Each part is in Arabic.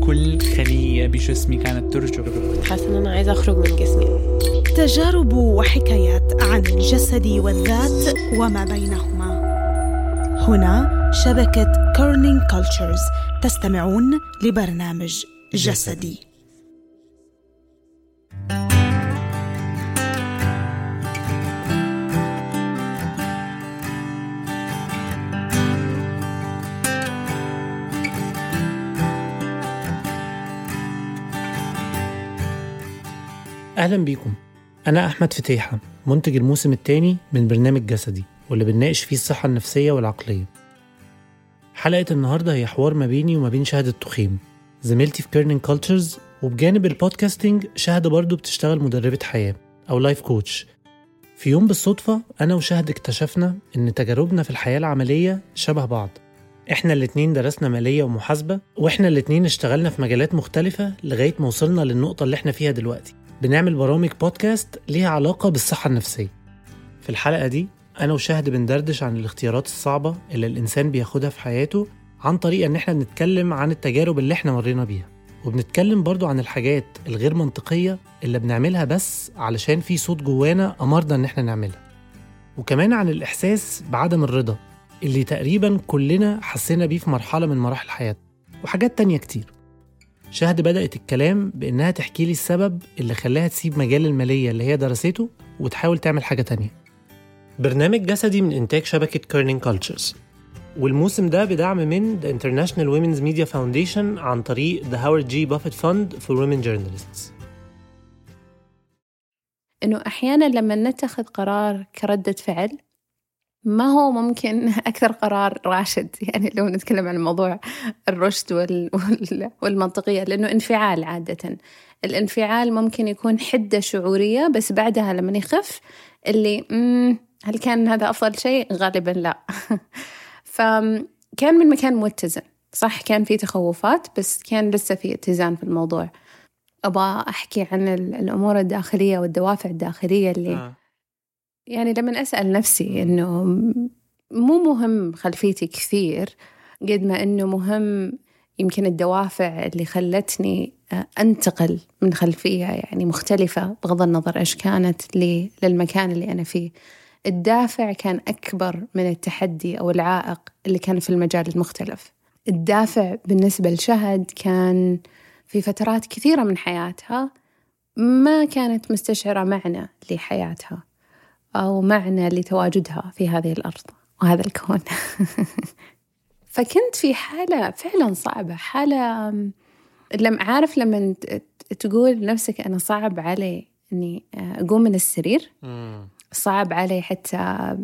كل خلية بجسمي كانت ترجف. حاسة إن أنا عايزة أخرج من جسمي. تجارب وحكايات عن الجسد والذات وما بينهما. هنا شبكة Kerning Cultures تستمعون لبرنامج جسدي. أهلا بيكم. أنا أحمد فتيحة منتج الموسم الثاني من برنامج جسدي واللي بنناقش فيه الصحة النفسية والعقلية. حلقة النهاردة هي حوار ما بيني وما بين شهد التخيم زميلتي في Kerning Cultures وبجانب ال podcasting شهد برضه بتشتغل مدربة حياة أو life coach في يوم بالصدفة أنا وشهد اكتشفنا إن تجاربنا في الحياة العملية شبه بعض. إحنا الاتنين درسنا مالية ومحاسبة وإحنا الاتنين اشتغلنا في مجالات مختلفة لغاية ما وصلنا للنقطة اللي إحنا فيها دلوقتي. بنعمل برامج بودكاست ليها علاقة بالصحة النفسية. في الحلقة دي أنا وشهد بندردش عن الاختيارات الصعبة اللي الإنسان بياخدها في حياته عن طريق إن إحنا بنتكلم عن التجارب اللي إحنا مرينا بيها. وبنتكلم برضو عن الحاجات الغير منطقية اللي بنعملها بس علشان في صوت جوانا أمرنا إن إحنا نعملها. وكمان عن الإحساس بعدم الرضا اللي تقريبا كلنا حسينا بيه في مرحلة من مراحل حياتنا. وحاجات تانية كتير. شهد بدأت الكلام بإنها تحكي لي السبب اللي خلاها تسيب مجال المالية اللي هي درسته وتحاول تعمل حاجة تانية. برنامج جسدي من إنتاج شبكة Kerning Cultures والموسم ده بدعم من The International Women's Media Foundation عن طريق The Howard G. Buffett Fund for Women Journalists. إنه أحيانا لما نتخذ قرار كردة فعل ما هو ممكن أكثر قرار راشد؟ يعني لو نتكلم عن موضوع الرشد وال... وال... والمنطقية لأنه انفعال عادة. الانفعال ممكن يكون حدة شعورية بس بعدها لما يخف اللي هل كان هذا أفضل شيء؟ غالبا لا. فكان من مكان متزن. صح كان في تخوفات بس كان لسه في اتزان في الموضوع. أبغى أحكي عن الأمور الداخلية والدوافع الداخلية اللي آه. يعني لما أسأل نفسي إنه مو مهم خلفيتي كثير قد ما إنه مهم يمكن الدوافع اللي خلتني أنتقل من خلفية يعني مختلفة بغض النظر إيش كانت للمكان اللي أنا فيه. الدافع كان أكبر من التحدي أو العائق اللي كان في المجال المختلف. الدافع بالنسبة لشهد كان في فترات كثيرة من حياتها ما كانت مستشعرة معنى لحياتها. أو معنى لتواجدها في هذه الأرض وهذا الكون. فكنت في حالة فعلا صعبة حالة لم عارف لما تقول لنفسك أنا صعب علي إني أقوم من السرير. صعب علي حتى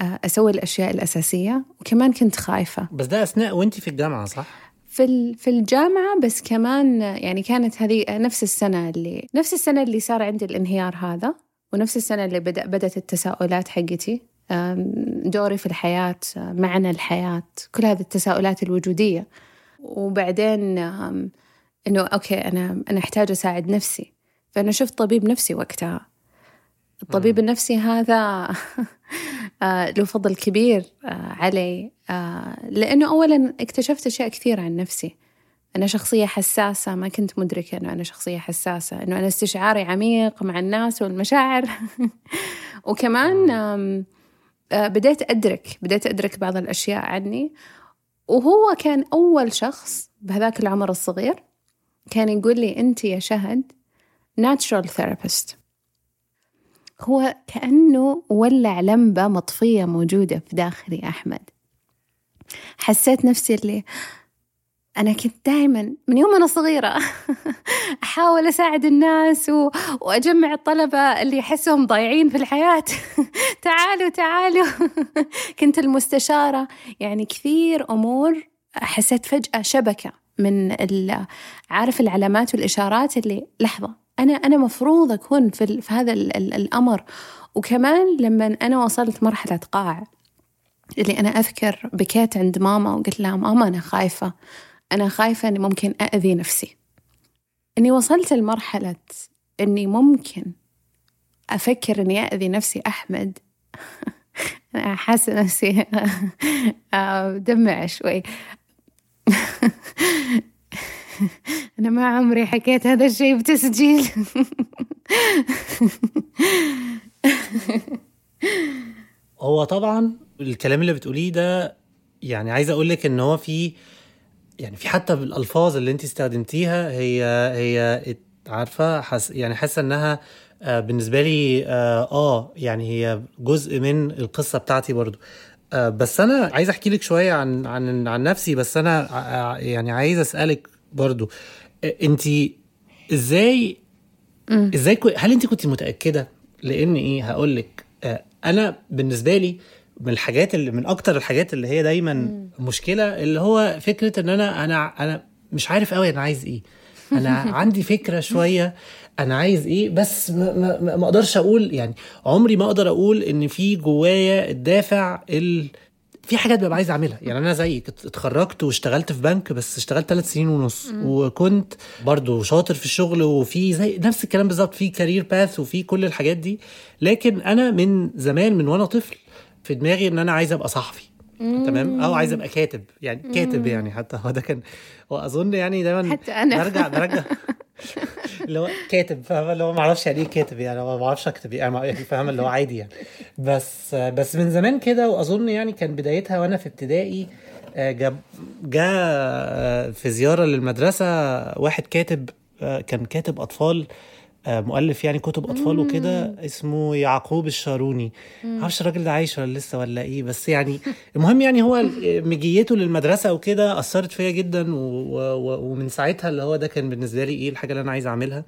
أسوي الأشياء الأساسية. وكمان كنت خايفة. بس ده أثناء وأنت في الجامعة صح؟ في في الجامعة بس كمان يعني كانت هذه نفس السنة اللي نفس السنة اللي صار عندي الانهيار هذا. ونفس السنة اللي بدأ بدأت التساؤلات حقتي دوري في الحياة معنى الحياة كل هذه التساؤلات الوجودية. وبعدين إنه أوكي أنا أنا أحتاج أساعد نفسي. فأنا شفت طبيب نفسي وقتها. الطبيب النفسي هذا له فضل كبير علي. لأنه أولا اكتشفت أشياء كثيرة عن نفسي. أنا شخصية حساسة ما كنت مدركة أنه أنا شخصية حساسة أنه أنا استشعاري عميق مع الناس والمشاعر. وكمان آه، بديت أدرك بديت أدرك بعض الأشياء عني. وهو كان أول شخص بهذاك العمر الصغير كان يقول لي أنت يا شهد natural therapist. هو كأنه ولع لمبة مطفية موجودة في داخلي أحمد. حسيت نفسي اللي أنا كنت دائما من يوم أنا صغيرة أحاول أساعد الناس و... وأجمع الطلبة اللي يحسهم ضايعين في الحياة. تعالوا تعالوا. كنت المستشارة. يعني كثير أمور حسيت فجأة شبكة من عارف العلامات والإشارات اللي لحظة أنا أنا مفروض أكون في, في هذا الأمر. وكمان لما أنا وصلت مرحلة قاع اللي أنا أذكر بكيت عند ماما وقلت لها ماما أنا خايفة. أنا خايفة أني ممكن أأذي نفسي. إني وصلت لمرحلة إني ممكن أفكر إني أأذي نفسي أحمد. أنا حاسة نفسي دمع شوي. أنا ما عمري حكيت هذا الشيء بتسجيل. هو طبعا الكلام اللي بتقوليه ده يعني عايز أقول لك إن هو في يعني في حتى بالألفاظ اللي انت استخدمتيها هي هي عارفة حس يعني حاسة انها آه بالنسبة لي آه, آه يعني هي جزء من القصة بتاعتي برضو. آه بس أنا عايز أحكي لك شوية عن عن عن نفسي بس أنا يعني عايز أسألك برضو. آه انت إزاي إزاي هل انت كنت متأكدة؟ لأن إيه هقول لك آه أنا بالنسبة لي من الحاجات اللي من أكتر الحاجات اللي هي دايما مم. مشكلة اللي هو فكرة إن أنا أنا أنا مش عارف قوي أنا عايز إيه أنا عندي فكرة شوية أنا عايز إيه بس ما, ما, ما أقدرش أقول يعني عمري ما أقدر أقول إن في جوايا الدافع ال في حاجات ببقى عايز أعملها يعني أنا زيك اتخرجت واشتغلت في بنك بس اشتغلت ثلاث سنين ونص مم. وكنت برضو شاطر في الشغل وفي زي نفس الكلام بالظبط في كارير باث وفي كل الحاجات دي لكن أنا من زمان من وأنا طفل في دماغي إن أنا عايز أبقى صحفي. تمام؟ أو عايز أبقى كاتب. يعني كاتب يعني حتى. هو ده كان واظن يعني دايما حتى أنا. برجع برجع. اللي هو كاتب فاهم اللي هو ما أعرفش يعني إيه كاتب يعني. ما بعرفش أكتب يعني. فاهم اللي هو عادي يعني. بس بس من زمان كده وأظن يعني كان بدايتها وأنا في ابتدائي جاب جاء في زيارة للمدرسة واحد كاتب كان كاتب أطفال مؤلف يعني كتب أطفال وكده اسمه يعقوب الشاروني. معرفش الراجل ده عايش ولا لسه ولا إيه بس يعني المهم يعني هو مجيته للمدرسة وكده أثرت فيا جدا و... و... ومن ساعتها اللي هو ده كان بالنسبة لي إيه الحاجة اللي أنا عايز أعملها.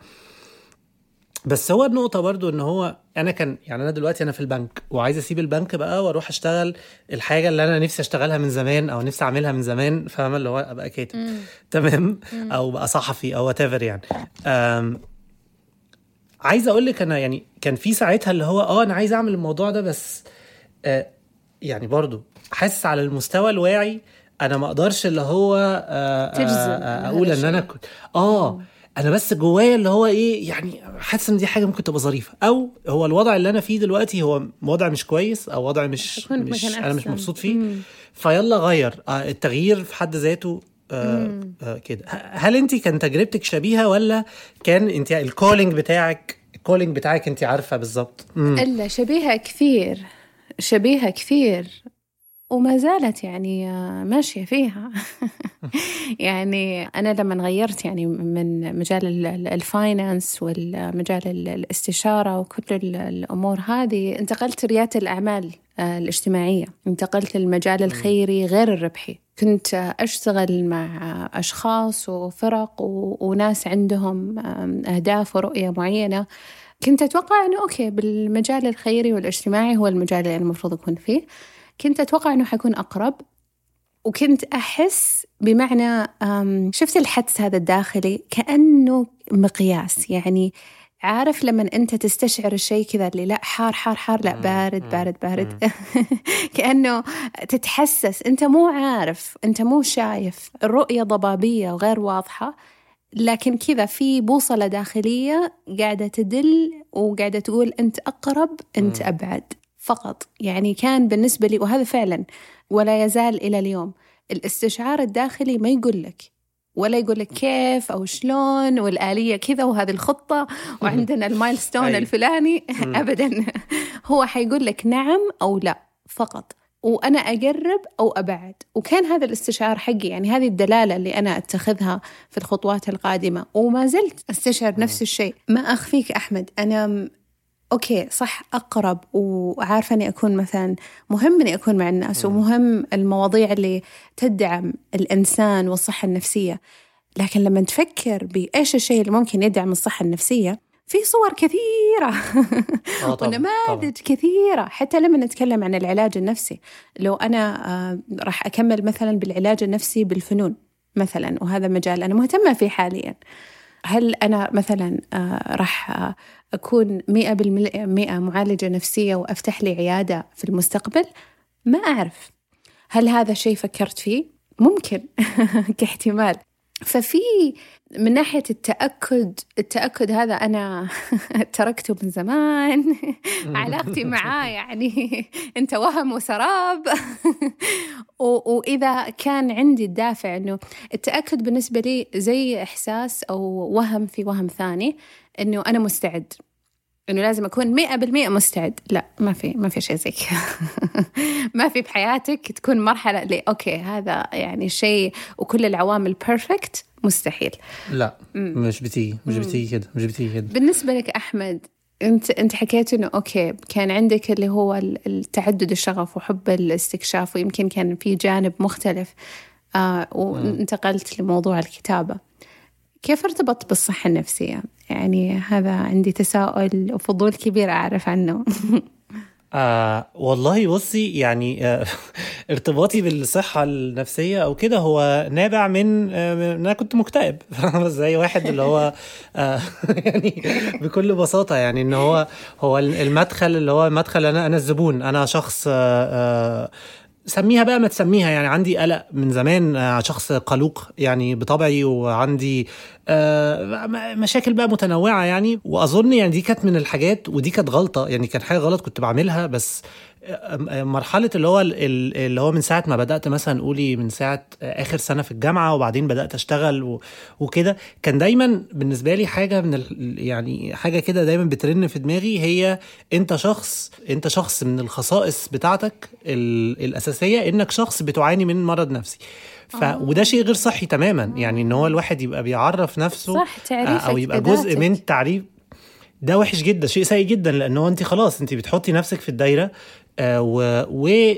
بس هو النقطة برضو إن هو أنا كان يعني أنا دلوقتي أنا في البنك وعايز أسيب البنك بقى وأروح أشتغل الحاجة اللي أنا نفسي أشتغلها من زمان أو نفسي أعملها من زمان فاهمة؟ اللي هو أبقى كاتب. تمام؟ أو بقى صحفي أو وات يعني. عايز أقول لك أنا يعني كان في ساعتها اللي هو آه أنا عايز اعمل الموضوع ده بس آه يعني برضو حاسس على المستوى الواعي أنا ما أقدرش اللي هو آه تجزم آه أقول ان أنا كنت آه أنا بس جوايا اللي هو إيه يعني حاسس إن دي حاجة ممكن تبقى ظريفة. أو هو الوضع اللي أنا فيه دلوقتي هو وضع مش كويس أو وضع مش, مش أنا مش مبسوط فيه مم. فيلا غير. آه التغيير في حد ذاته آه آه كده. هل انت كان تجربتك شبيهة ولا كان انت ال calling بتاعك ال calling بتاعك انت عارفة بالظبط؟ إلا شبيهة كثير شبيهة كثير وما زالت يعني ماشية فيها. يعني أنا لما غيرت يعني من مجال ال finance والمجال الاستشارة وكل الأمور هذه انتقلت ريادة الأعمال. الاجتماعية. انتقلت للمجال الخيري غير الربحي. كنت أشتغل مع أشخاص وفرق وناس عندهم أهداف ورؤية معينة. كنت أتوقع أنه أوكي بالمجال الخيري والاجتماعي هو المجال اللي المفروض أكون فيه. كنت أتوقع أنه حيكون أقرب. وكنت أحس بمعنى شفت الحدس هذا الداخلي كأنه مقياس. يعني عارف لما أنت تستشعر الشيء كذا اللي لا حار حار حار لا بارد بارد بارد. كأنه تتحسس. أنت مو عارف أنت مو شايف. الرؤية ضبابية وغير واضحة. لكن كذا في بوصلة داخلية قاعدة تدل وقاعدة تقول أنت أقرب أنت أبعد. فقط. يعني كان بالنسبة لي وهذا فعلا ولا يزال إلى اليوم. الاستشعار الداخلي ما يقول لك. ولا يقول لك كيف أو شلون والآلية كذا وهذه الخطة وعندنا ال milestone الفلاني. ابدا. هو حيقول لك نعم أو لا فقط. وأنا أقرب أو أبعد. وكان هذا الاستشعار حقي. يعني هذه الدلالة اللي أنا أتخذها في الخطوات القادمة. وما زلت أستشعر نفس الشيء. ما أخفيك أحمد. أنا okay صح أقرب. وعارفة أني أكون مثلا مهم أني أكون مع الناس ومهم المواضيع اللي تدعم الإنسان والصحة النفسية. لكن لما تفكر بإيش الشيء اللي ممكن يدعم الصحة النفسية في صور كثيرة. آه ونماذج كثيرة. حتى لما نتكلم عن العلاج النفسي لو أنا آه راح أكمل مثلا بالعلاج النفسي بالفنون مثلا وهذا مجال أنا مهتمة فيه حاليا. هل أنا مثلا آه راح آه أكون مئة بالمئة معالجة نفسية وأفتح لي عيادة في المستقبل؟ ما أعرف. هل هذا شيء فكرت فيه؟ ممكن كاحتمال. ففي من ناحية التأكد التأكد هذا أنا تركته من زمان. علاقتي معاه يعني أنت وهم وسراب. وإذا كان عندي الدافع أنه التأكد بالنسبة لي زي إحساس أو وهم في وهم ثاني أنه أنا مستعد. إنه لازم أكون مئة بالمئة مستعد. لا ما في ما في شيء زي كذا. ما في بحياتك تكون مرحلة لي okay هذا يعني شيء وكل العوامل perfect مستحيل. لا مش بتيجي مش بتيجي كده مش بتيجي كده. بالنسبة لك أحمد أنت أنت حكيت إنه okay كان عندك اللي هو التعدد الشغف وحب الاستكشاف ويمكن كان في جانب مختلف. آه وانتقلت لموضوع الكتابة. كيف ارتبط بالصحة النفسية؟ يعني هذا عندي تساؤل وفضول كبير أعرف عنه. آه والله بصي يعني آه ارتباطي بالصحة النفسية أو كده هو نابع من آه أنا كنت مكتئب. زي واحد اللي هو آه يعني بكل بساطة يعني إن هو هو المدخل اللي هو مدخل أنا أنا الزبون أنا شخص آه آه سميها بقى ما تسميها يعني عندي قلق من زمان شخص قلوق يعني بطبعي وعندي مشاكل بقى متنوعة يعني. وأظن يعني دي كانت من الحاجات ودي كانت غلطة يعني كان حاجة غلط كنت بعملها بس مرحلة اللي هو اللي هو من ساعة ما بدأت مثلا قولي من ساعة آخر سنة في الجامعة وبعدين بدأت أشتغل وكده كان دايما بالنسبة لي حاجة من يعني حاجة كده دايما بترن في دماغي هي أنت شخص أنت شخص من الخصائص بتاعتك الأساسية إنك شخص بتعاني من مرض نفسي. ف... وده شيء غير صحي تماما يعني إن هو الواحد يبقى بيعرف نفسه صح تعريفك أو يبقى جزء من تعريف ده وحش جدا شيء سيء جدا لأنه أنت خلاص أنت بتحطي نفسك في الدايرة آه و... و...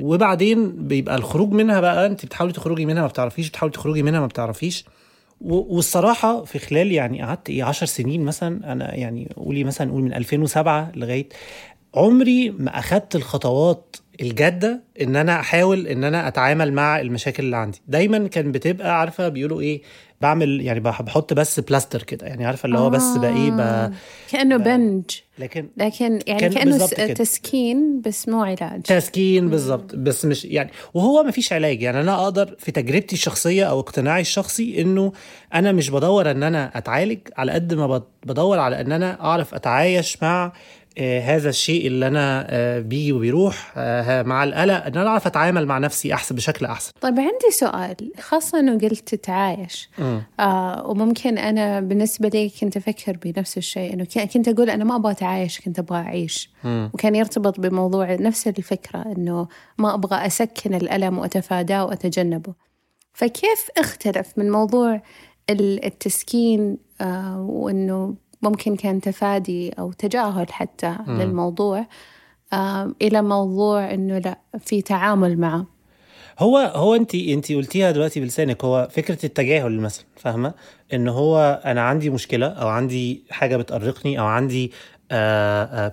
وبعدين بيبقى الخروج منها بقى انت بتحاولي تخرجي منها ما بتعرفيش بتحاولي تخرجي منها ما بتعرفيش. والصراحة في خلال يعني قعدت إيه 10 سنين مثلا أنا يعني قولي مثلا قول من 2007 لغاية عمري ما أخدت الخطوات الجادة إن أنا أحاول إن أنا أتعامل مع المشاكل اللي عندي دايما كان بتبقى عارفة بيقولوا إيه بعمل يعني بحط بس بلاستر كده يعني عارفة اللي هو بس بقى إيه بقى كأنه بنج. لكن لكن يعني كان كأنه تسكين بس مو علاج. تسكين بالظبط بس مش يعني وهو ما فيش علاج. يعني أنا أقدر في تجربتي الشخصية أو اقتناعي الشخصي إنه أنا مش بدور إن أنا أتعالج على قد ما بدور على إن أنا أعرف أتعايش مع آه هذا الشيء اللي أنا آه بيجي وبيروح آه مع القلق إن أنا أعرف أتعامل مع نفسي أحسن بشكل أحسن. طيب عندي سؤال خاصة إنه قلت تتعايش آه وممكن أنا بالنسبة لي كنت أفكر بنفس الشيء إنه كنت أقول أنا ما أبغى أتعايش كنت أبغى أعيش. مم. وكان يرتبط بموضوع نفس الفكرة إنه ما أبغى أسكن الألم وأتفاداه وأتجنبه. فكيف اختلف من موضوع التسكين آه وإنه ممكن كان تفادي أو تجاهل حتى م. للموضوع آه إلى موضوع إنه لا في تعامل معه هو هو انت انت قلتيها دلوقتي بلسانك هو فكرة التجاهل مثلا فاهمة ان هو أنا عندي مشكلة أو عندي حاجة بتقرقني أو عندي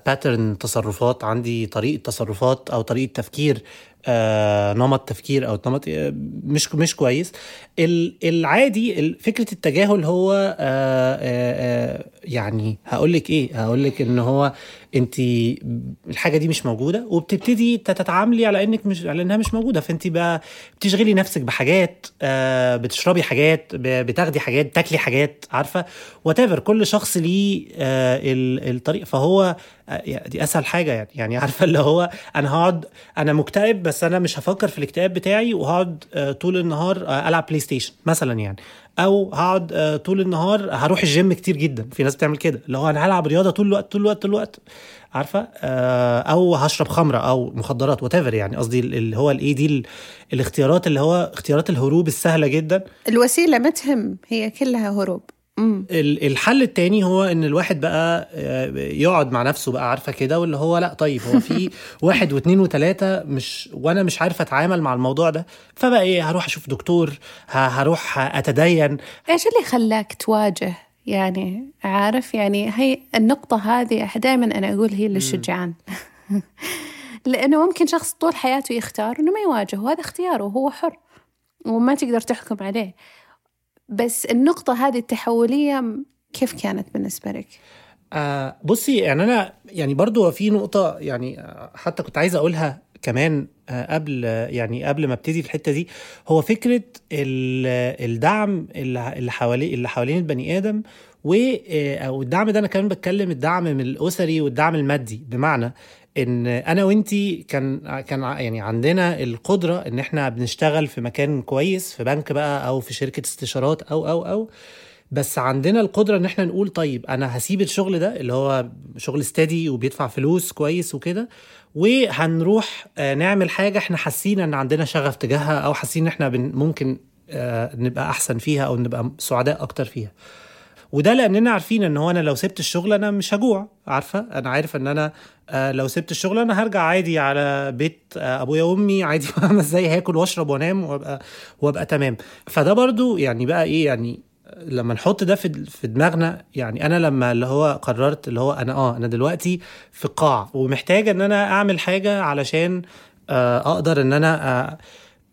باترن تصرفات عندي طريقة تصرفات أو طريقة تفكير آه نمط تفكير أو نمط مش مش كويس. العادي فكرة التجاهل هو آه آه يعني هقول لك إيه هقول لك إن هو انت الحاجة دي مش موجودة وبتبتدي تتعاملي على إنك مش على إنها مش موجودة. فانت بقى بتشغلي نفسك بحاجات آه بتشربي حاجات بتاخدي حاجات تاكلي حاجات عارفة؟ وات كل شخص ليه آه الطريق. فهو دي أسهل حاجة يعني يعني عارفة؟ اللي هو أنا هقعد أنا مكتئب بس أنا مش هفكر في الاكتئاب بتاعي وهقعد آه، طول النهار آه، ألعب PlayStation مثلا يعني. أو هقعد آه، طول النهار هروح الجيم كتير جدا. في ناس بتعمل كده. اللي هو أنا هلعب رياضة طول الوقت طول الوقت طول الوقت. عارفة؟ أو هشرب خمرة أو مخدرات وات يعني. قصدي اللي هو الإيه دي ال- الاختيارات اللي هو اختيارات الهروب السهلة جدا. الوسيلة ما تهم هي كلها هروب. الحل التاني هو إن الواحد بقى آه، يقعد مع نفسه بقى عارفة كده واللي هو لأ طيب هو في واحد واثنين وثلاثه مش وأنا مش عارف أتعامل مع الموضوع ده فبقى إيه هروح أشوف دكتور هروح أتدين. إيش اللي خلاك تواجه؟ يعني عارف يعني هي النقطة هذه دائما أنا أقول هي للشجعان لأنه ممكن شخص طول حياته يختار إنه ما يواجه وهذا اختياره وهو حر وما تقدر تحكم عليه. بس النقطة هذه التحولية كيف كانت بالنسبة لك؟ آه بصي يعني أنا يعني برضو في نقطة يعني آه، حتى كنت عايز أقولها كمان آه، قبل يعني قبل ما أبتدي في الحتة دي هو فكرة ال- الدعم اللي حوالين اللي حوالين البني آدم و آه، ده أنا كمان بتكلم الدعم من الأسري والدعم المادي بمعنى إن أنا وإنتي كان كان يعني عندنا القدرة إن إحنا بنشتغل في مكان كويس في بنك بقى أو في شركة استشارات أو أو أو. بس عندنا القدرة إن إحنا نقول طيب أنا هسيب الشغل ده اللي هو شغل استدي وبيدفع فلوس كويس وكده وهنروح آه، نعمل حاجة إحنا حاسين إن عندنا شغف تجاهها أو حاسين إن إحنا ممكن آه، نبقى أحسن فيها أو نبقى سعداء أكتر فيها. وده لأننا عارفين إن هو أنا لو سبت الشغل أنا مش هجوع عارفة؟ أنا عارف إن أنا آه، لو سبت الشغل أنا هرجع عادي على بيت آه، أبويا وأمي عادي خمس إزاي؟ هاكل وأشرب وأنام وأبقى وأبقى تمام. فده برضو يعني بقى إيه يعني لما نحط ده في في دماغنا يعني أنا لما اللي هو قررت اللي هو أنا آه أنا دلوقتي في قاع ومحتاج إن أنا أعمل حاجة علشان آه، أقدر إن أنا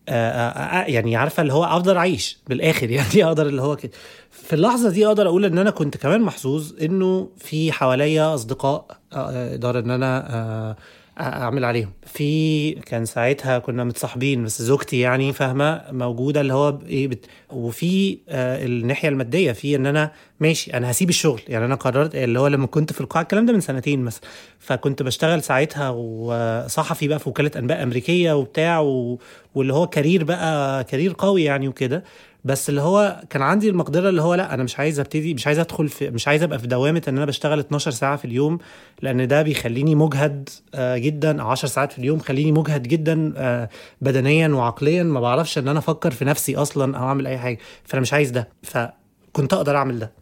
يعني عارفة اللي هو افضل أعيش بالآخر يعني أقدر اللي هو كده. في اللحظة دي أقدر أقول إن أنا كنت كمان محظوظ إنه في حواليا أصدقاء آه، أقدر إن أنا آه، أعمل عليهم. في كان ساعتها كنا متصاحبين بس زوجتي يعني فاهمة موجودة اللي هو إيه بت... وفي آه الناحية المادية في إن أنا ماشي أنا هسيب الشغل. يعني أنا قررت اللي هو لما كنت في القاهرة الكلام ده من سنتين مثلا. فكنت بشتغل ساعتها وصحفي بقى في وكالة أنباء أمريكية وبتاع و... واللي هو career بقى career قوي يعني وكده. بس اللي هو كان عندي المقدرة اللي هو لا أنا مش عايز أبتدي مش عايز أدخل في مش عايز أبقى في دوامة إن أنا بشتغل 12 ساعة في اليوم لأن ده بيخليني مجهد آه جدا أو 10 ساعات في اليوم خليني مجهد جدا آه بدنيا وعقليا ما بعرفش إن أنا أفكر في نفسي أصلا أو أعمل أي حاجة فأنا مش عايز ده. فكنت أقدر أعمل ده.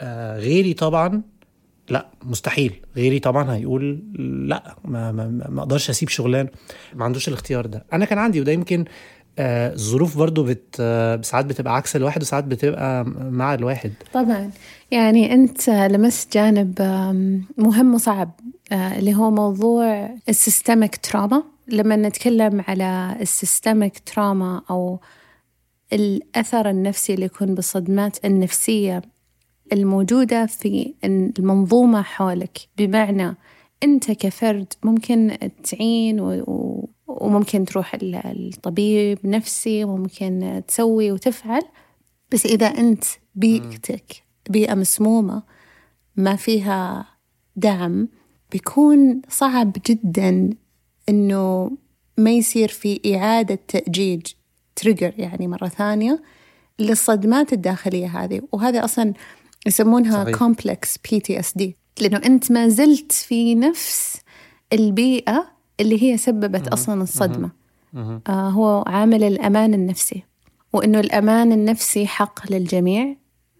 آه غيري طبعا لا مستحيل. غيري طبعا هيقول لا ما ما, ما أقدرش أسيب شغلان. ما عندوش الاختيار ده. أنا كان عندي وده يمكن الظروف برضو بت آه ساعات بتبقى عكس الواحد وساعات بتبقى مع الواحد. طبعا. يعني أنت لمست جانب مهم وصعب اللي هو موضوع ال systemic trauma. لما نتكلم على ال systemic trauma أو الأثر النفسي اللي يكون بالصدمات النفسية الموجودة في المنظومة حولك بمعنى أنت كفرد ممكن تعين و... وممكن تروح الطبيب نفسي وممكن تسوي وتفعل. بس إذا أنت بيئتك بيئة مسمومة ما فيها دعم بيكون صعب جدا إنه ما يصير في إعادة تأجيج تريجر يعني مرة ثانية للصدمات الداخلية هذه. وهذا أصلا يسمونها صحيح. complex PTSD لأنه أنت ما زلت في نفس البيئة اللي هي سببت أصلا الصدمة. آه هو عامل الأمان النفسي وإنه الأمان النفسي حق للجميع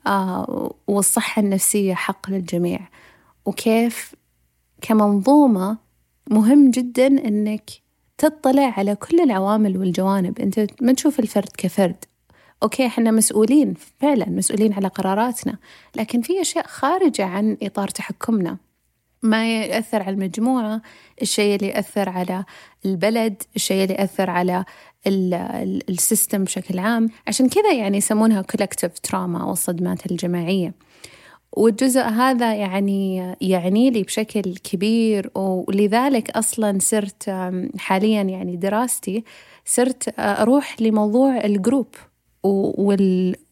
آه والصحة النفسية حق للجميع. وكيف؟ كمنظومة مهم جدا إنك تطلع على كل العوامل والجوانب. أنت ما تشوف الفرد كفرد. okay إحنا مسؤولين فعلا مسؤولين على قراراتنا لكن في أشياء خارجة عن إطار تحكمنا. ما يأثر على المجموعة الشيء اللي يأثر على البلد الشيء اللي يأثر على ال system بشكل عام. عشان كذا يعني يسمونها collective trauma أو الصدمات الجماعية. والجزء هذا يعني يعني لي بشكل كبير ولذلك أصلا صرت حاليا يعني دراستي صرت أروح لموضوع ال group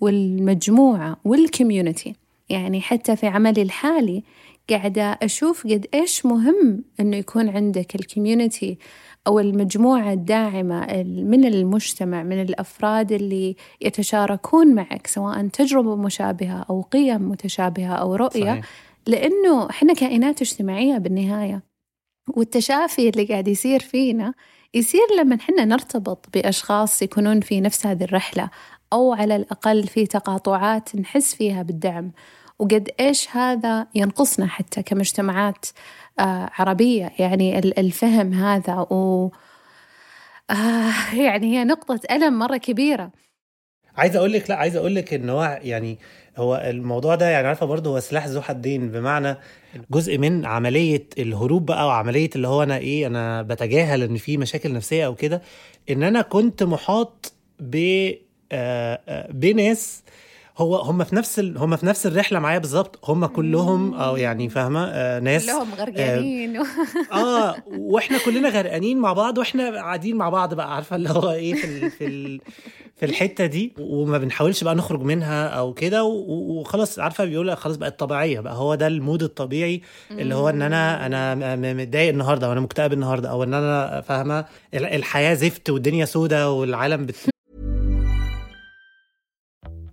والمجموعة وال community. يعني حتى في عملي الحالي قاعدة أشوف قد إيش مهم إنه يكون عندك ال community أو المجموعة الداعمة من المجتمع من الأفراد اللي يتشاركون معك سواء تجربة مشابهة أو قيم متشابهة أو رؤية صحيح. لأنه إحنا كائنات اجتماعية بالنهاية والتشافي اللي قاعد يصير فينا يصير لما حنا نرتبط بأشخاص يكونون في نفس هذه الرحلة أو على الأقل في تقاطعات نحس فيها بالدعم وقد إيش هذا ينقصنا حتى كمجتمعات آه عربية؟ يعني الفهم هذا و آه يعني هي نقطة ألم مرة كبيرة. عايز أقول لك لا عايز أقول لك إن هو يعني هو الموضوع ده يعني عارفة برضه هو سلاح ذو حدين بمعنى جزء من عملية الهروب بقى وعملية اللي هو أنا إيه أنا بتجاهل إن في مشاكل نفسية أو كده إن أنا كنت محاط ب آه، بناس هو هم في نفس ال... هم في نفس الرحلة معايا بالظبط. هم كلهم أو يعني فاهمة؟ آه ناس كلهم غرقانين. آه, آه وإحنا كلنا غرقانين مع بعض وإحنا قاعدين مع بعض بقى عارفة اللي هو إيه في ال... في ال... في الحتة دي. وما بنحاولش بقى نخرج منها أو كده. وخلاص عارفة بيقول خلاص بقت طبيعية بقى. هو ده المود الطبيعي اللي هو إن أنا أنا متضايق النهارده أو أنا مكتئب النهارده أو إن أنا فاهمة؟ الحياة زفت والدنيا سودة والعالم بت...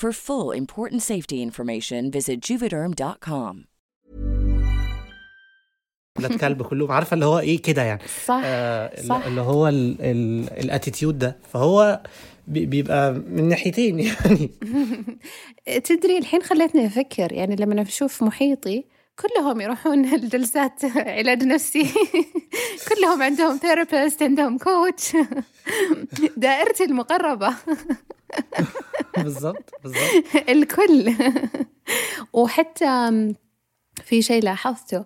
For full important safety information visit juvederm.com. ولاد كلب كلهم. عارفة اللي هو إيه كده يعني. صح, آه صح. اللي هو ال attitude ده. فهو بيبقى من ناحيتين يعني. تدري الحين خلتني أفكر يعني لما أشوف محيطي كلهم يروحون الجلسات علاج نفسي. كلهم عندهم therapist عندهم coach دائرتي المقربة. بالضبط بالضبط. الكل. وحتى في شيء لاحظته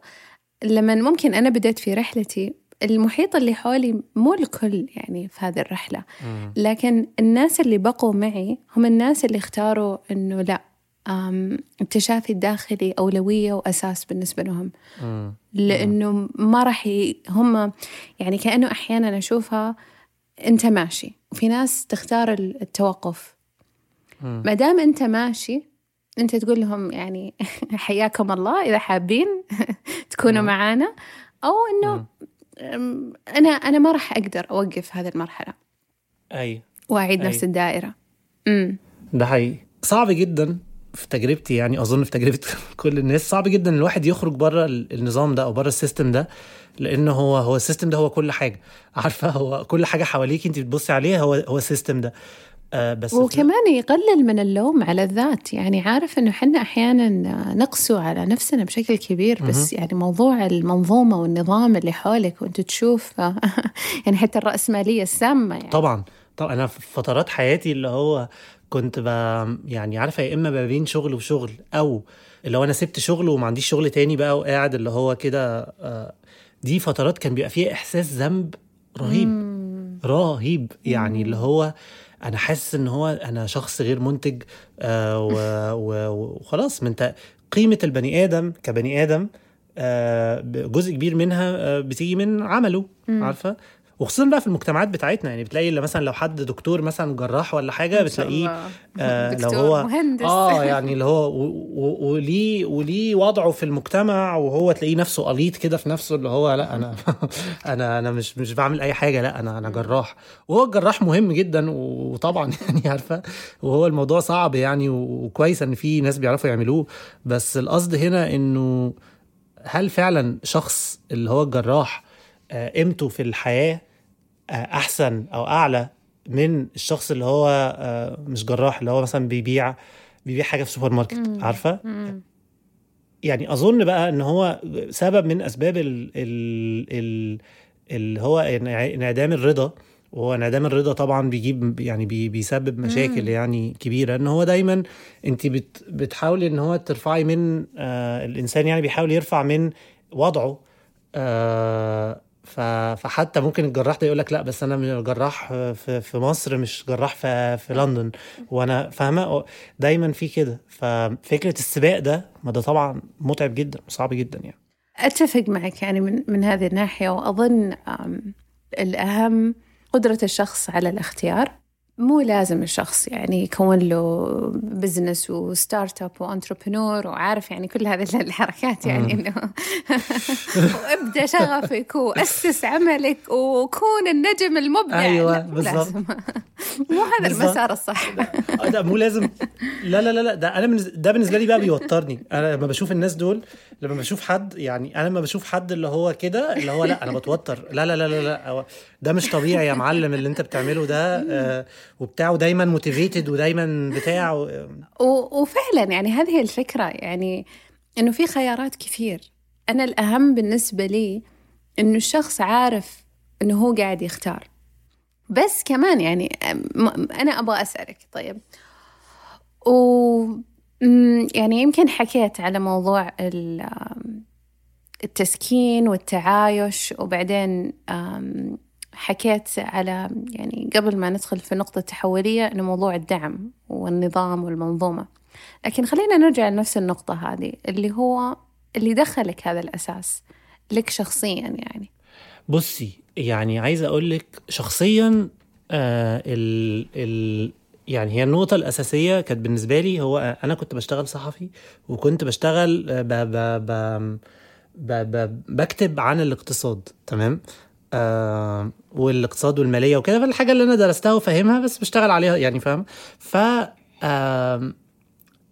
لما ممكن أنا بدأت في رحلتي المحيط اللي حولي مو الكل يعني في هذه الرحلة. لكن الناس اللي بقوا معي هم الناس اللي اختاروا إنه لا التشافي الداخلي أولوية وأساس بالنسبة لهم. لأنه ما راح. هم يعني كأنه أحيانا أشوفها أنت ماشي. وفي ناس تختار التوقف. ما دام أنت ماشي أنت تقول لهم يعني حياكم الله إذا حابين تكونوا معانا أو إنه أنا أنا ما راح أقدر أوقف هذه المرحلة. أي. وأعيد أي. نفس الدائرة. امم ده حقيقي. صعب جدا في تجربتي يعني أظن في تجربة كل الناس صعب جدا الواحد يخرج بره النظام ده أو بره ال system ده لأن هو هو ال system ده هو كل حاجة. عارفة؟ هو كل حاجة حواليك أنت بتبصي عليها هو هو ال system ده. آه بس وكمان يقلل من اللوم على الذات. يعني عارف إنه إحنا أحيانا نقسو على نفسنا بشكل كبير بس يعني موضوع المنظومة والنظام اللي حولك وأنت تشوف يعني حتى الرأسمالية السامة يعني. طبعا. طبعا أنا في فترات حياتي اللي هو كنت ب يعني عارفة يا إما ما بين شغل وشغل أو اللي هو أنا سبت شغل وما عنديش شغل تاني بقى وقاعد اللي هو كده آه، دي فترات كان بيبقى فيها إحساس ذنب رهيب. مم. رهيب. يعني. اللي هو أنا حاسس إن هو أنا شخص غير منتج آه وخلاص من أنت قيمة البني آدم كبني آدم آه جزء كبير منها آه بتيجي من عمله عارفة؟ وخصوصا بقى في المجتمعات بتاعتنا يعني بتلاقي مثلا لو حد دكتور مثلا جراح ولا حاجة بتلاقيه آه لو هو مهندس. آه يعني اللي هو وليه وليه وضعه في المجتمع وهو تلاقيه نفسه قليط كده في نفسه اللي هو لأ أنا أنا أنا مش مش بعمل أي حاجة لأ أنا أنا جراح. وهو الجراح مهم جدا وطبعا يعني عارفة وهو الموضوع صعب يعني وكويس إن في ناس بيعرفوا يعملوه. بس القصد هنا إنه هل فعلا شخص اللي هو الجراح آه، قيمته في الحياة أحسن أو أعلى من الشخص اللي هو آه، مش جراح اللي هو مثلا بيبيع بيبيع حاجة في سوبر ماركت عارفة؟ يعني أظن بقى إن هو سبب من أسباب ال ال ال اللي هو انعدام الرضا. وهو انعدام الرضا طبعا بيجيب يعني بي بيسبب مشاكل مم. يعني كبيرة. إن هو دايما أنت بت بتحاولي إن هو ترفعي من آه الإنسان يعني بيحاول يرفع من وضعه آه فحتى ممكن الجراح ده يقول لك لا بس أنا جراح في, في مصر مش جراح في, في لندن. وأنا فاهمة؟ دايما في كده. ففكرة السباق ده ما ده طبعا متعب جدا وصعب جدا يعني. أتفق معك يعني من من هذه الناحية وأظن الأهم قدرة الشخص على الاختيار. مو لازم الشخص يعني يكون له business و startup و entrepreneur وعارف يعني كل هذه الحركات يعني إنه وابدا شغفك وأسس عملك وكون النجم المبدع. أيوه بالضبط. مو هذا المسار الصح. لا مو لازم. لا لا لا لا ده أنا ده بالنسبة لي بقى بيوترني. أنا لما بشوف الناس دول لما بشوف حد يعني أنا لما بشوف حد اللي هو كده اللي هو لا أنا بتوتر. لا لا لا لا, لا ده مش طبيعي يا معلم اللي أنت بتعمله ده. آه وبتاعه دايما موتيفيتد ودايما بتاع و... وفعلا يعني هذه الفكرة يعني إنه في خيارات كثير. أنا الأهم بالنسبة لي إنه الشخص عارف إنه هو قاعد يختار. بس كمان يعني أنا أبغى أسألك طيب. و يعني يمكن حكيت على موضوع التسكين والتعايش وبعدين حكيت على يعني قبل ما ندخل في النقطة التحولية إنه موضوع الدعم والنظام والمنظومة. لكن خلينا نرجع لنفس النقطة هذه اللي هو اللي دخلك هذا الأساس لك شخصيا يعني. بصي يعني عايز أقول لك شخصيا آه ال ال يعني هي النقطة الأساسية كانت بالنسبة لي هو أنا كنت بشتغل صحفي وكنت بشتغل ب ب ب بكتب عن الاقتصاد تمام؟ آه والاقتصاد والمالية وكده فالحاجة اللي أنا درستها وفاهمها بس بشتغل عليها يعني فاهم؟ ف آه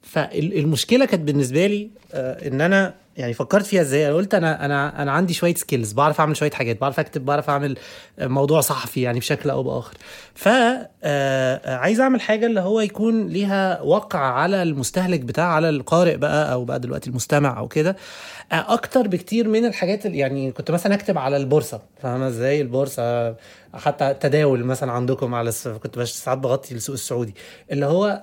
فالمشكلة كانت بالنسبة لي آه إن أنا يعني فكرت فيها إزاي؟ قلت أنا أنا أنا عندي شوية سكيلز بعرف أعمل شوية حاجات بعرف أكتب بعرف أعمل موضوع صحفي يعني بشكل أو بآخر. ف آه، عايز أعمل حاجة اللي هو يكون ليها وقع على المستهلك بتاع على القارئ بقى أو بقى دلوقتي المستمع أو كده آه، أكتر بكتير من الحاجات اللي يعني كنت مثلا أكتب على البورصة فاهمة إزاي؟ البورصة حتى التداول مثلا عندكم على كنت ساعات بغطي السوق السعودي. اللي هو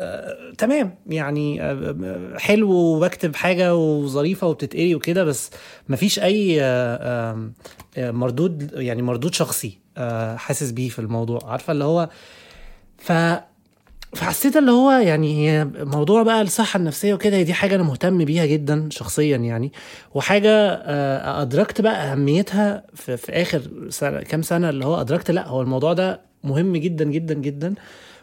آه، آه تمام يعني آه حلو وبكتب حاجة وظريفة وبتتقري وكده بس مفيش أي آه آه مردود يعني مردود شخصي آه حاسس بيه في الموضوع. عارفة اللي هو ف فحسيت اللي هو يعني موضوع بقى الصحة النفسية وكده دي حاجة أنا مهتم بيها جدا شخصيا يعني. وحاجة آه أدركت بقى أهميتها في, في آخر سنة كام سنة اللي هو أدركت لأ هو الموضوع ده مهم جدا جدا جدا.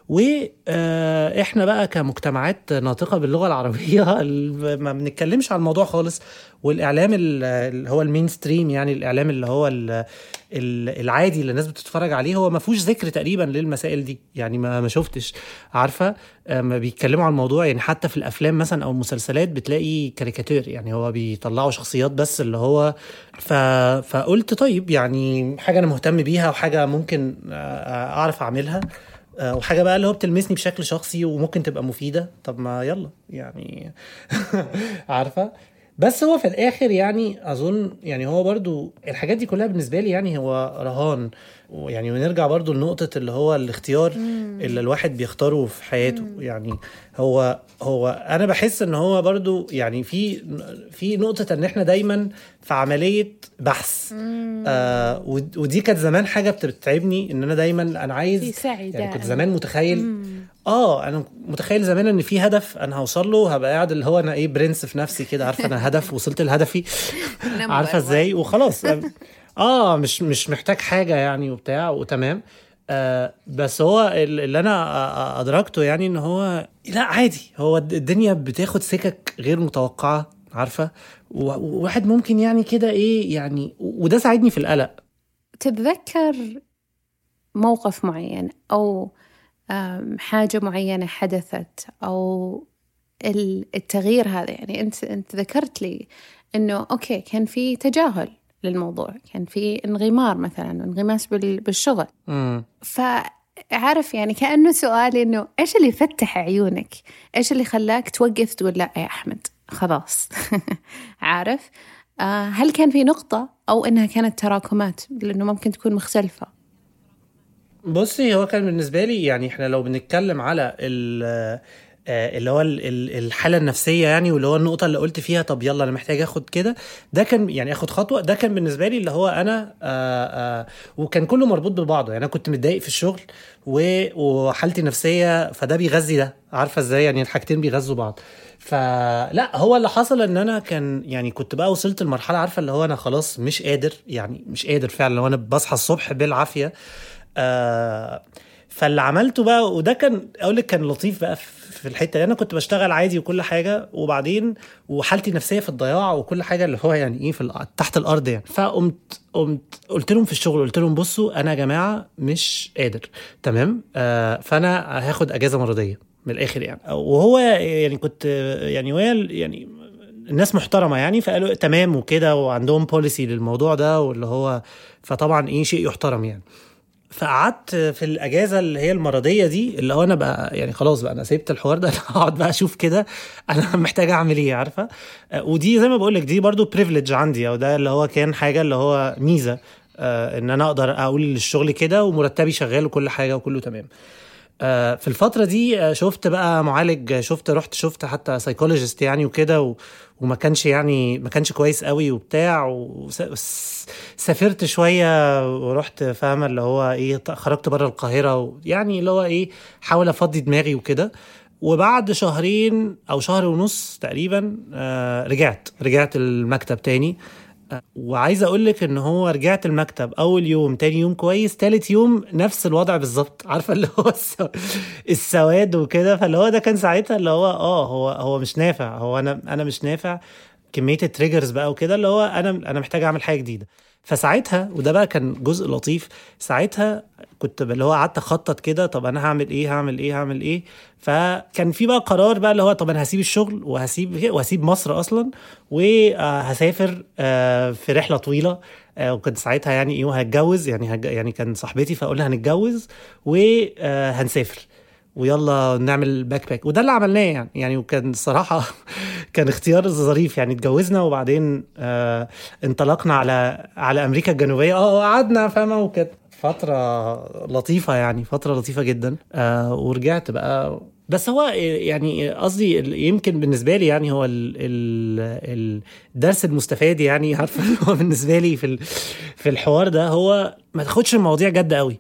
وإحنا بقى كمجتمعات ناطقة باللغة العربية ما بنتكلمش عن الموضوع خالص. والإعلام اللي هو ال mainstream يعني الإعلام اللي هو العادي اللي الناس بتتفرج عليه هو ما فيهوش ذكر تقريبا للمسائل دي. يعني ما ما شفتش. عارفة؟ ما بيتكلموا عن الموضوع. يعني حتى في الأفلام مثلا أو المسلسلات بتلاقي كاريكاتير. يعني هو بيطلعوا شخصيات بس اللي هو ف... فقلت طيب يعني حاجة أنا مهتم بيها وحاجة ممكن أعرف أعملها. وحاجة بقى اللي هو بتلمسني بشكل شخصي وممكن تبقى مفيدة. طب ما يلا يعني عارفة؟ بس هو في الآخر يعني أظن يعني هو برضو الحاجات دي كلها بالنسبة لي يعني هو رهان يعني ونرجع برضو لنقطة اللي هو الاختيار مم. اللي الواحد بيختاره في حياته مم. يعني هو هو أنا بحس إن هو برضو يعني في في نقطة إن إحنا دايما في عملية بحث آه ودي كانت زمان حاجة بتتعبني إن أنا دايما أنا عايز يعني كنت زمان متخيل مم. آه أنا متخيل زمان إن في هدف أنا هوصل له هبقى قاعد اللي هو أنا إيه برنس في نفسي كده عارفة أنا هدف وصلت لهدفي عارفة إزاي؟ وخلاص. آه مش مش محتاج حاجة يعني وبتاع وتمام. آه بس هو اللي أنا أدركته يعني إن هو لا عادي. هو الدنيا بتاخد سكك غير متوقعة عارفة؟ وواحد ممكن يعني كده إيه يعني وده ساعدني في القلق. تتذكر موقف معين أو حاجة معينة حدثت أو التغيير هذا يعني أنت أنت ذكرت لي إنه أوكي كان في تجاهل للموضوع كان في انغمار مثلا انغماس بالشغل. فعارف يعني كأنه سؤالي إنه إيش اللي فتح عيونك؟ إيش اللي خلاك توقف تقول لا يا أحمد؟ خلاص. عارف؟ آه هل كان في نقطة أو إنها كانت تراكمات؟ لأنه ممكن تكون مختلفة. بصي هو كان بالنسبة لي يعني إحنا لو بنتكلم على اللي هو الحالة النفسية يعني واللي هو النقطة اللي قلت فيها طب يلا أنا محتاج آخد كده ده كان يعني آخد خطوة ده كان بالنسبة لي اللي هو أنا آآ آآ وكان كله مربوط ببعضه يعني. أنا كنت متضايق في الشغل وحالتي النفسية فده بيغذي ده عارفة إزاي يعني؟ الحاجتين بيغذوا بعض. فلا هو اللي حصل إن أنا كان يعني كنت بقى وصلت لمرحلة عارفة اللي هو أنا خلاص مش قادر يعني مش قادر فعلا لو أنا بصحى الصبح بالعافية آه فاللي عملته بقى وده كان أقول لك كان لطيف بقى في الحتة دي. أنا كنت بشتغل عادي وكل حاجة وبعدين وحالتي النفسية في الضياع وكل حاجة اللي هو يعني إيه في تحت الأرض يعني. فقمت قمت قلت لهم في الشغل قلت لهم بصوا أنا يا جماعة مش قادر. تمام؟ آه فأنا هاخد أجازة مرضية من الآخر يعني. وهو يعني كنت يعني وهي يعني الناس محترمة يعني فقالوا تمام وكده وعندهم policy للموضوع ده واللي هو فطبعا إيه شيء يحترم يعني. فقعدت في الأجازة اللي هي المرضية دي اللي هو أنا بقى يعني خلاص بقى أنا سيبت الحوار ده أنا هقعد بقى أشوف كده. أنا محتاج أعمل إيه عارفة؟ ودي زي ما بقول لك دي برضو privilege عندي أو ده اللي هو كان حاجة اللي هو ميزة إن أنا أقدر أقول للشغل كده ومرتبي شغال وكل حاجة وكله تمام. في الفترة دي شفت بقى معالج شفت رحت شفت حتى سايكولوجيست يعني وكده وما كانش يعني ما كانش كويس قوي وبتاع وسافرت شوية ورحت فاهمة اللي هو إيه خرجت بره القاهرة يعني اللي هو إيه حاول أفضي دماغي وكده. وبعد شهرين أو شهر ونص تقريبا رجعت رجعت المكتب تاني. وعايز أقول لك إن هو رجعت المكتب أول يوم تاني يوم كويس تالت يوم نفس الوضع بالظبط. عارفة اللي هو السواد وكده. فاللي هو ده كان ساعتها اللي هو آه هو هو مش نافع. هو أنا أنا مش نافع. كمية التريجرز بقى وكده اللي هو أنا أنا محتاج أعمل حاجة جديدة. فساعتها وده بقى كان جزء لطيف ساعتها كنت اللي هو قعدت أخطط كده طب أنا هعمل إيه هعمل إيه هعمل إيه فكان في بقى قرار بقى اللي هو طب أنا هسيب الشغل وهسيب وهسيب مصر أصلا وهسافر في رحلة طويلة وكنت ساعتها يعني إيه وهتجوز يعني. يعني كان صاحبتي فاقول لها هنتجوز وهنسافر ويلا نعمل backpack وده اللي عملناه يعني. يعني وكان الصراحه كان اختيار ظريف يعني. اتجوزنا وبعدين آه انطلقنا على على أمريكا الجنوبية. آه قعدنا فاهمة؟ وكانت فترة لطيفة يعني. فترة لطيفة جدا. آه ورجعت بقى. بس هو يعني قصدي يمكن بالنسبة لي يعني هو ال ال الدرس المستفاد يعني. عارفة هو بالنسبة لي في في الحوار ده. هو ما تاخدش المواضيع جد قوي.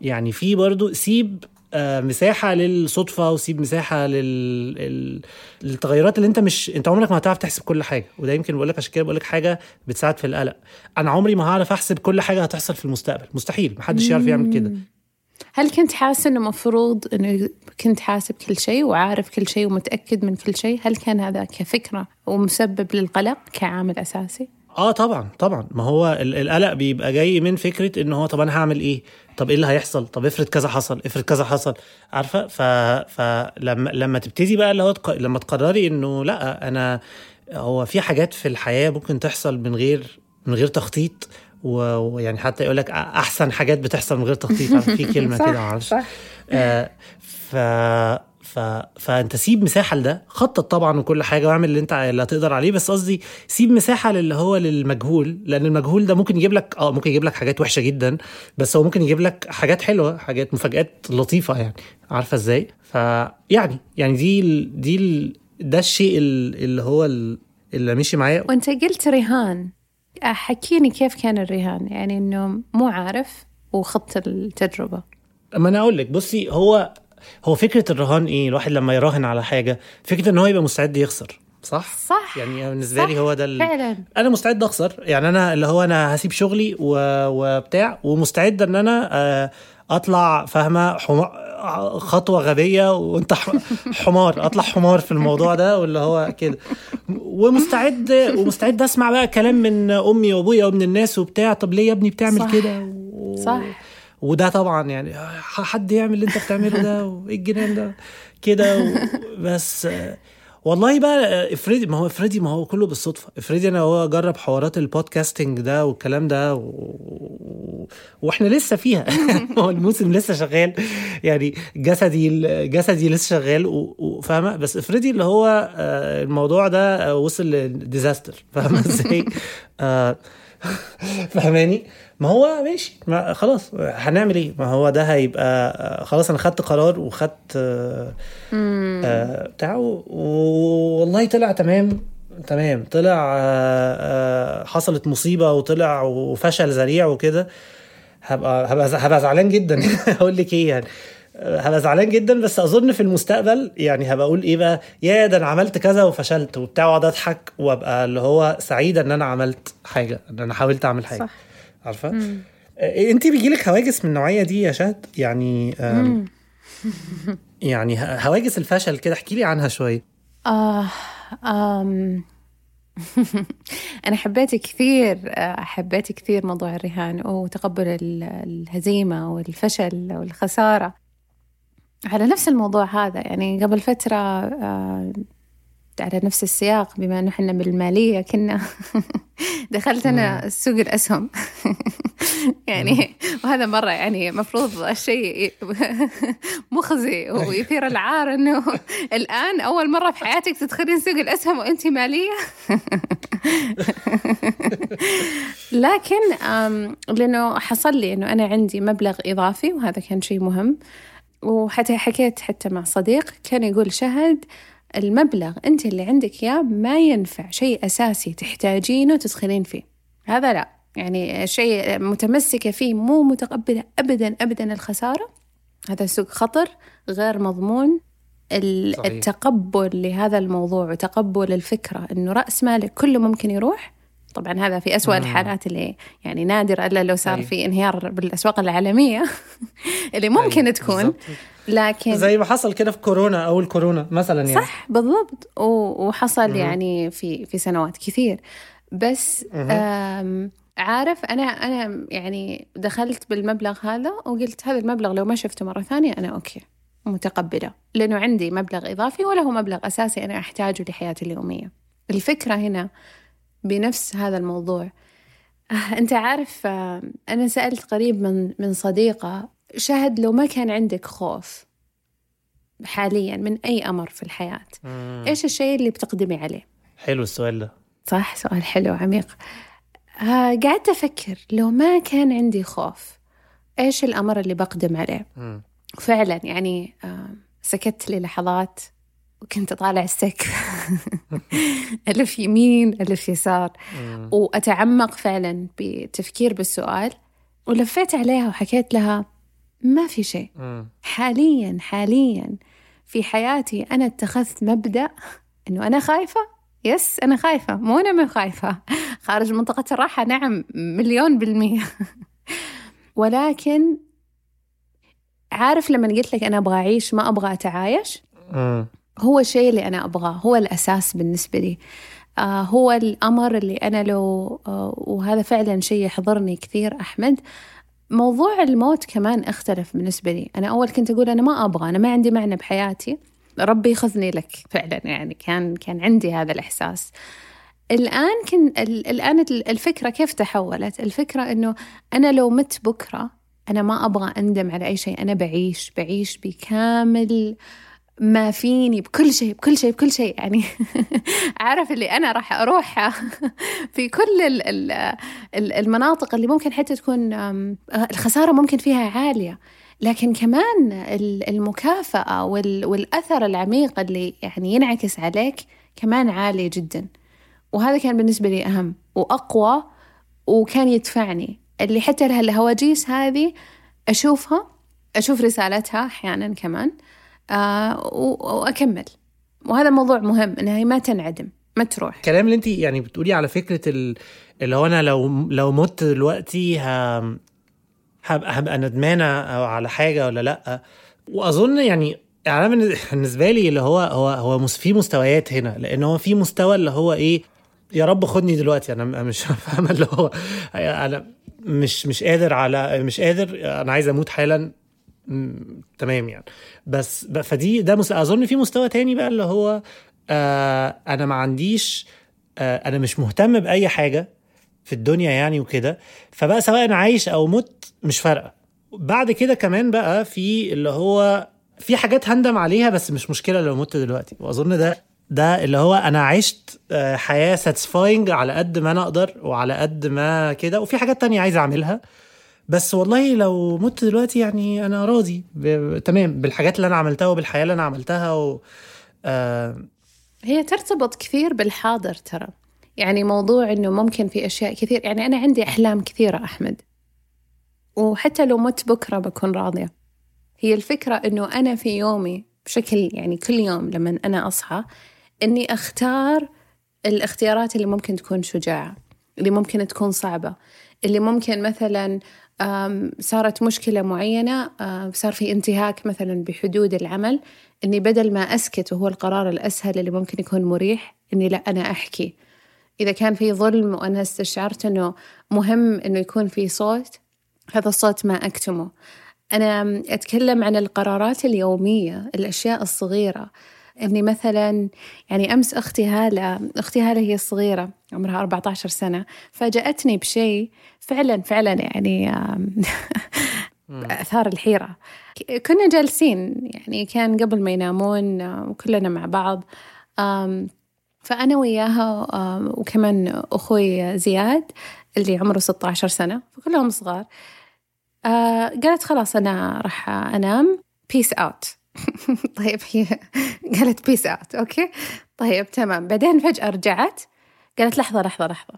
يعني في برضو سيب مساحة للصدفة وسيب مساحة لل... للتغيرات اللي انت مش انت عمرك ما هتعرف تحسب كل حاجة. وده يمكن بقول لك عشان كده بقول لك حاجة بتساعد في القلق. أنا عمري ما هعرف أحسب كل حاجة هتحصل في المستقبل. مستحيل. محدش يعرف يعمل كده. هل كنت حاسة إنه مفروض إنه كنت حاسب كل شيء وعارف كل شيء ومتأكد من كل شيء؟ هل كان هذا كفكرة ومسبب للقلق كعامل أساسي؟ آه طبعا طبعا. ما هو القلق بيبقى جاي من فكرة إن هو طب أنا هعمل إيه؟ طب إيه اللي هيحصل؟ طب افرض كذا حصل افرض كذا حصل. عارفة؟ ف فلما لما تبتدي بقى اللي هو تق... لما تقرري إنه لأ أنا هو في حاجات في الحياة ممكن تحصل من غير من غير تخطيط ويعني حتى يقول لك أحسن حاجات بتحصل من غير تخطيط. في كلمة كده معرفش. آه ف ف... فانت سيب مساحة لده خطط طبعا وكل حاجة واعمل اللي انت اللي هتقدر عليه بس قصدي سيب مساحة للي هو للمجهول لأن المجهول ده ممكن يجيب لك آه ممكن يجيب لك حاجات وحشة جدا بس هو ممكن يجيب لك حاجات حلوة حاجات مفاجآت لطيفة يعني عارفة إزاي؟ فيعني يعني دي ال... دي ال... ده الشيء اللي هو اللي مشي معايا. وانت قلت رهان حكيني كيف كان الرهان يعني إنه مو عارف وخط التجربة. ما أنا أقول لك بصي هو هو فكرة الرهان إيه؟ الواحد لما يراهن على حاجة فكرة إن هو يبقى مستعد يخسر صح؟ صح. يعني بالنسبة لي هو ده. فعلا. أنا مستعد أخسر يعني أنا اللي هو أنا هسيب شغلي و... وبتاع ومستعد إن أنا أطلع فاهمة؟ حم... خطوة غبية وأنت حمار أطلع حمار في الموضوع ده واللي هو كده. ومستعد ومستعد أسمع بقى كلام من أمي وأبويا ومن الناس وبتاع طب ليه يا ابني بتعمل كده؟ و... صح. وده طبعا يعني حد يعمل اللي انت بتعمله ده؟ وإيه الجنان ده؟ كده بس والله بقى افرضي ما هو افرضي ما هو كله بالصدفة. افرضي أنا هو جرب حوارات البودكاستنج ده والكلام ده و... وإحنا لسه فيها. هو الموسم لسه شغال. يعني جسدي جسدي لسه شغال وفاهمه بس افرضي اللي هو الموضوع ده وصل لديزاستر فاهمة إزاي؟ فاهماني؟ ما هو ماشي ما خلاص هنعمل إيه؟ ما هو ده هيبقى خلاص أنا خدت قرار وخدت آه بتاعه والله طلع تمام تمام. طلع آه حصلت مصيبة وطلع وفشل ذريع وكده. هبقى هبقى هبقى زعلان جدا. هقول لك إيه يعني. هبقى زعلان جدا بس أظن في المستقبل يعني هبقى أقول إيه بقى؟ يا ده أنا عملت كذا وفشلت وبتاع وأقعد أضحك وأبقى اللي هو سعيده إن أنا عملت حاجة إن أنا حاولت أعمل حاجة. صح. عارفة؟ انت بيجيلك هواجس من النوعية دي يا شهد؟ يعني يعني هواجس الفشل كده احكي لي عنها شوية. آه آم أنا حبيت كثير حبيت كثير موضوع الرهان وتقبل الهزيمة والفشل والخسارة. على نفس الموضوع هذا يعني قبل فترة على نفس السياق بما إنه إحنا بالمالية كنا. دخلت أنا سوق الأسهم. يعني وهذا مرة يعني مفروض الشيء مخزي ويثير العار إنه الآن أول مرة في حياتك تدخلين سوق الأسهم وأنت مالية. لكن لأنه حصل لي إنه أنا عندي مبلغ إضافي وهذا كان شيء مهم. وحتى حكيت حتى مع صديق كان يقول شهد المبلغ أنت اللي عندك إياه ما ينفع شيء أساسي تحتاجينه تدخلين فيه. هذا لا. يعني شيء متمسكة فيه مو متقبلة أبدا أبدا الخسارة. هذا سوق خطر غير مضمون. التقبل لهذا الموضوع وتقبل الفكرة أنه رأس مالك كله ممكن يروح. طبعا هذا في أسوأ الحالات اللي يعني نادر إلا لو صار في انهيار بالأسواق العالمية اللي ممكن تكون. بالزبط. لكن زي ما حصل كده في كورونا أو الكورونا مثلا يعني. صح بالضبط. وحصل م- يعني في في سنوات كثير. بس عارف أنا أنا يعني دخلت بالمبلغ هذا وقلت هذا المبلغ لو ما شفته مرة ثانية أنا أوكي متقبلة. لأنه عندي مبلغ إضافي ولا هو مبلغ أساسي أنا أحتاجه لحياتي اليومية. الفكرة هنا بنفس هذا الموضوع أنت عارف أنا سألت قريب من من صديقة شهد لو ما كان عندك خوف حاليا من أي أمر في الحياة مم. إيش الشيء اللي بتقدمي عليه؟ حلو السؤال ده صح سؤال حلو عميق آه قعدت أفكر لو ما كان عندي خوف إيش الأمر اللي بقدم عليه؟ مم. فعلا يعني آه سكت لي لحظات وكنت أطالع السقف ألف يمين ألف يسار. وأتعمق فعلا بتفكير بالسؤال ولفيت عليها وحكيت لها ما في شيء. حاليا حاليا في حياتي أنا اتخذت مبدأ إنه أنا خايفة. يس أنا خايفة. مو أنا من خايفة. خارج منطقة الراحة. نعم مليون بالمية. ولكن عارف لما قلت لك أنا أبغى أعيش ما أبغى أتعايش. هو الشيء اللي أنا أبغاه هو الأساس بالنسبة لي. آه هو الأمر اللي أنا لو آه وهذا فعلا شيء يحضرني كثير أحمد. موضوع الموت كمان اختلف بالنسبة لي. أنا أول كنت أقول أنا ما أبغى أنا ما عندي معنى بحياتي. ربي يخذني لك فعلا يعني كان كان عندي هذا الإحساس. الآن كن الآن الفكرة كيف تحولت؟ الفكرة إنه أنا لو مت بكرة أنا ما أبغى أندم على أي شيء أنا بعيش بعيش بكامل ما فيني بكل شيء بكل شيء بكل شيء يعني عارف اللي أنا راح أروح في كل المناطق اللي ممكن حتى تكون الخسارة ممكن فيها عالية. لكن كمان المكافأة والأثر العميق اللي يعني ينعكس عليك كمان عالي جدا. وهذا كان بالنسبة لي أهم وأقوى وكان يدفعني. اللي حتى الهواجيس هذه أشوفها أشوف رسالتها أحيانا كمان. وأكمل. وهذا موضوع مهم إنها ما تنعدم ما تروح. الكلام اللي انت يعني بتقولي على فكرة اللي هو أنا لو لو مت دلوقتي هبقى هبقى ندمانه على حاجة ولا لأ. وأظن يعني يعني بالنسبة لي اللي هو هو هو في مستويات هنا لأن هو في مستوى اللي هو إيه يا رب خدني دلوقتي. أنا مش فاهم اللي هو أنا مش مش قادر على مش قادر أنا عايز أموت حالا. تمام يعني. بس فدي ده. أظن في مستوى تاني بقى اللي هو آه أنا ما عنديش آه أنا مش مهتم بأي حاجة في الدنيا يعني وكده. فبقى سواء أنا عايش أو مت مش فارقة. بعد كده كمان بقى في اللي هو في حاجات هندم عليها بس مش مشكلة لو مت دلوقتي. وأظن ده ده اللي هو أنا عشت آه، حياة ساتسفاينج على قد ما أنا أقدر وعلى قد ما كده. وفي حاجات تانية عايز أعملها. بس والله لو مت دلوقتي يعني أنا راضي. ب... تمام بالحاجات اللي أنا عملتها وبالحياة اللي أنا عملتها و... آه... هي ترتبط كثير بالحاضر ترى. يعني موضوع إنه ممكن في أشياء كثير يعني أنا عندي أحلام كثيرة أحمد. وحتى لو مت بكرة بكون راضية. هي الفكرة إنه أنا في يومي بشكل يعني كل يوم لما أنا أصحى إني أختار الاختيارات اللي ممكن تكون شجاعة اللي ممكن تكون صعبة اللي ممكن مثلا صارت مشكلة معينة صار في انتهاك مثلا بحدود العمل إني بدل ما أسكت وهو القرار الأسهل اللي ممكن يكون مريح إني لا أنا أحكي. إذا كان في ظلم وأنا استشعرت إنه مهم إنه يكون في صوت هذا الصوت ما أكتمه. أنا أتكلم عن القرارات اليومية الأشياء الصغيرة. إني مثلا يعني أمس أختي هالة أختي هالة هي الصغيره عمرها 14 سنة فاجأتني بشيء فعلا فعلا يعني أثار الحيرة. كنا جالسين يعني كان قبل ما ينامون وكلنا مع بعض فأنا وياها وكمان أخوي زياد اللي عمره 16 سنة فكلهم صغار قالت خلاص أنا راح أنام peace out طيب هي قالت peace out okay؟ طيب تمام. بعدين فجأة رجعت قالت لحظة لحظة لحظة.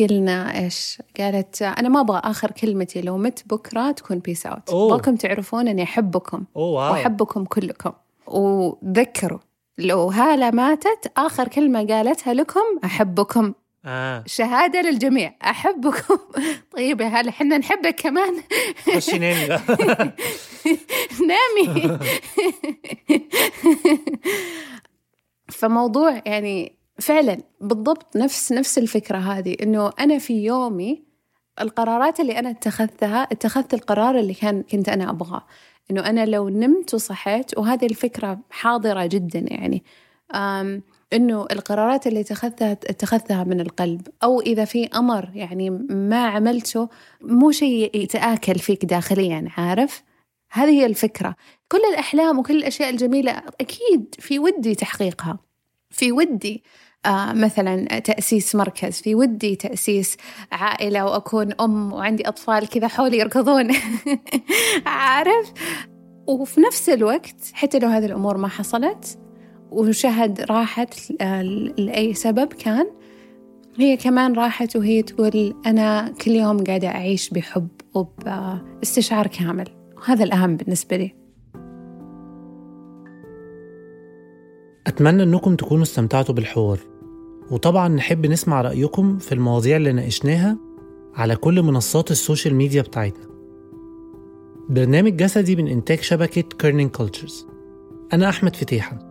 قلنا إيش؟ قالت أنا ما أبغى آخر كلمتي لو مت بكرة تكون peace out أبغاكم تعرفون إني أحبكم. وأحبكم كلكم. وذكروا لو هالة ماتت آخر كلمة قالتها لكم أحبكم. آه. شهادة للجميع. أحبكم. طيب يا هلا حنا نحبك كمان. خشي نامي نامي. فموضوع يعني فعلا بالضبط نفس نفس الفكرة هذه إنه أنا في يومي القرارات اللي أنا اتخذتها اتخذت القرار اللي كان كنت أنا أبغاه. إنه أنا لو نمت وصحيت وهذه الفكرة حاضرة جدا يعني. إنه القرارات اللي اتخذتها اتخذتها من القلب أو إذا في أمر يعني ما عملته مو شيء يتآكل فيك داخليا عارف؟ هذه هي الفكرة. كل الأحلام وكل الأشياء الجميلة أكيد في ودي تحقيقها. في ودي آه مثلا تأسيس مركز في ودي تأسيس عائلة وأكون أم وعندي أطفال كذا حولي يركضون. عارف؟ وفي نفس الوقت حتى لو هذه الأمور ما حصلت وشهد راحت لأي سبب كان هي كمان راحت وهي تقول أنا كل يوم قاعدة أعيش بحب وباستشعار كامل. وهذا الأهم بالنسبة لي. أتمنى أنكم تكونوا استمتعتوا بالحوار. وطبعا نحب نسمع رأيكم في المواضيع اللي ناقشناها على كل منصات ال social media بتاعتنا. برنامج جسدي من إنتاج شبكة Kerning Cultures أنا أحمد فتيحة.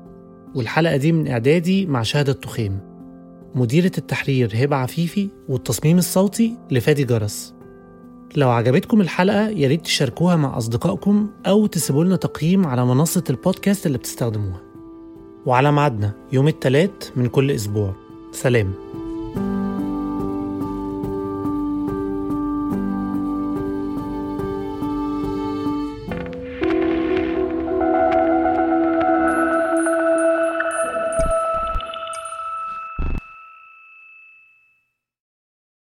والحلقة دي من إعدادي مع شهد التخيم. مديرة التحرير هبة عفيفي والتصميم الصوتي لفادي جرس. لو عجبتكم الحلقة يا ريت تشاركوها مع أصدقائكم أو تسيبوا لنا تقييم على منصة البودكاست اللي بتستخدموها. وعلى ميعادنا يوم الثلاث من كل أسبوع. سلام.